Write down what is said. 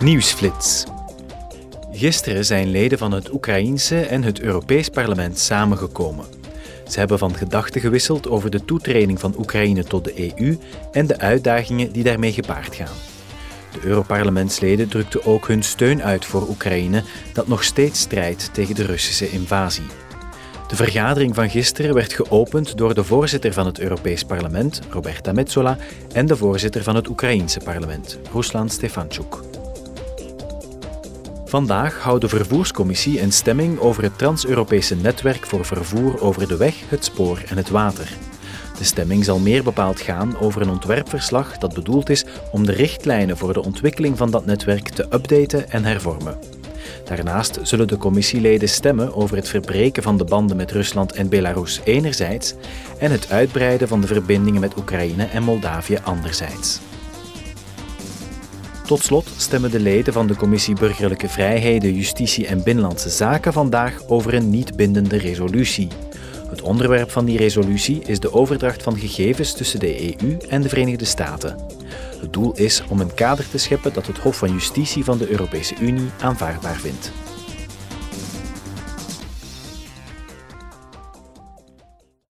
Nieuwsflits. Gisteren zijn leden van het Oekraïense en het Europees Parlement samengekomen. Ze hebben van gedachten gewisseld over de toetreding van Oekraïne tot de EU en de uitdagingen die daarmee gepaard gaan. De Europarlementsleden drukten ook hun steun uit voor Oekraïne, dat nog steeds strijdt tegen de Russische invasie. De vergadering van gisteren werd geopend door de voorzitter van het Europees Parlement, Roberta Metsola, en de voorzitter van het Oekraïense parlement, Ruslan Stefanchuk. Vandaag houdt de Vervoerscommissie een stemming over het Trans-Europese netwerk voor vervoer over de weg, het spoor en het water. De stemming zal meer bepaald gaan over een ontwerpverslag dat bedoeld is om de richtlijnen voor de ontwikkeling van dat netwerk te updaten en hervormen. Daarnaast zullen de commissieleden stemmen over het verbreken van de banden met Rusland en Belarus enerzijds en het uitbreiden van de verbindingen met Oekraïne en Moldavië anderzijds. Tot slot stemmen de leden van de Commissie Burgerlijke Vrijheden, Justitie en Binnenlandse Zaken vandaag over een niet bindende resolutie. Het onderwerp van die resolutie is de overdracht van gegevens tussen de EU en de Verenigde Staten. Het doel is om een kader te scheppen dat het Hof van Justitie van de Europese Unie aanvaardbaar vindt.